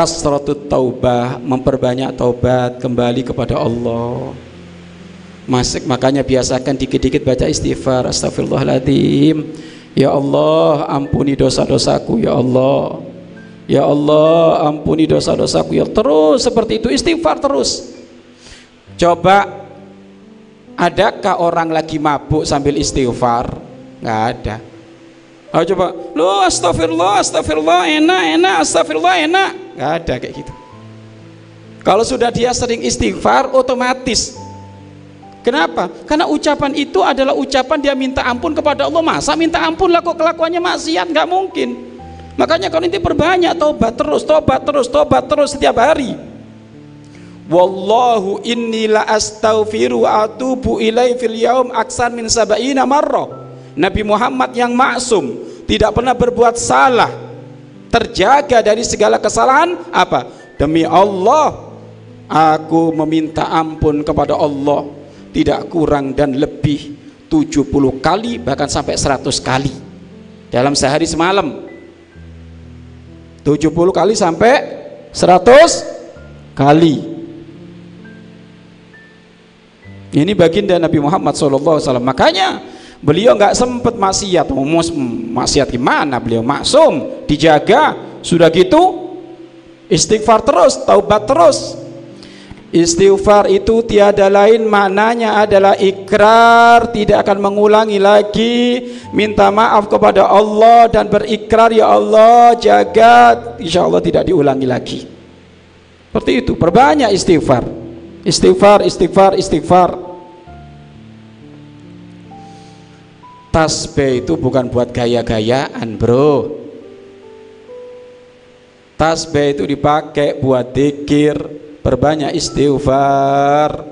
kasratut taubah memperbanyak taubat kembali kepada Allah. Masik makanya biasakan dikit-dikit baca istighfar. Astagfirullahaladzim Ya Allah ampuni dosa-dosaku ya Allah. Ya Allah ampuni dosa-dosaku. Ya terus seperti itu. Istighfar terus. Coba adakah orang lagi mabuk sambil istighfar? Nggak ada. Ayo coba. Lu astagfirullah astagfirullah enak enak astagfirullah enak nggak ada kayak gitu kalau sudah dia sering istighfar otomatis Kenapa? Karena ucapan itu adalah ucapan dia minta ampun kepada Allah. Masa minta ampun lah kok kelakuannya maksiat? Nggak mungkin. Makanya kalau ini perbanyak tobat terus, tobat terus, tobat terus setiap hari. Wallahu inni la astaghfiru atubu ilai fil yaum aksan min sab'ina marrah. Nabi Muhammad yang maksum, tidak pernah berbuat salah, terjaga dari segala kesalahan apa? Demi Allah, aku meminta ampun kepada Allah. Tidak kurang dan lebih 70 kali bahkan sampai 100 kali. Dalam sehari semalam. 70 kali sampai 100 kali. Ini baginda Nabi Muhammad SAW makanya beliau nggak sempat maksiat. Maksiat gimana? Beliau maksum dijaga sudah gitu istighfar terus taubat terus. Istighfar itu tiada lain maknanya adalah ikrar tidak akan mengulangi lagi. Minta maaf kepada Allah dan berikrar ya Allah jaga. Insya Allah tidak diulangi lagi. Seperti itu perbanyak istighfar. Istighfar istighfar istighfar. Tasbih itu bukan buat gaya-gayaan bro tasbih itu dipakai buat dikir. Perbanyak istighfar.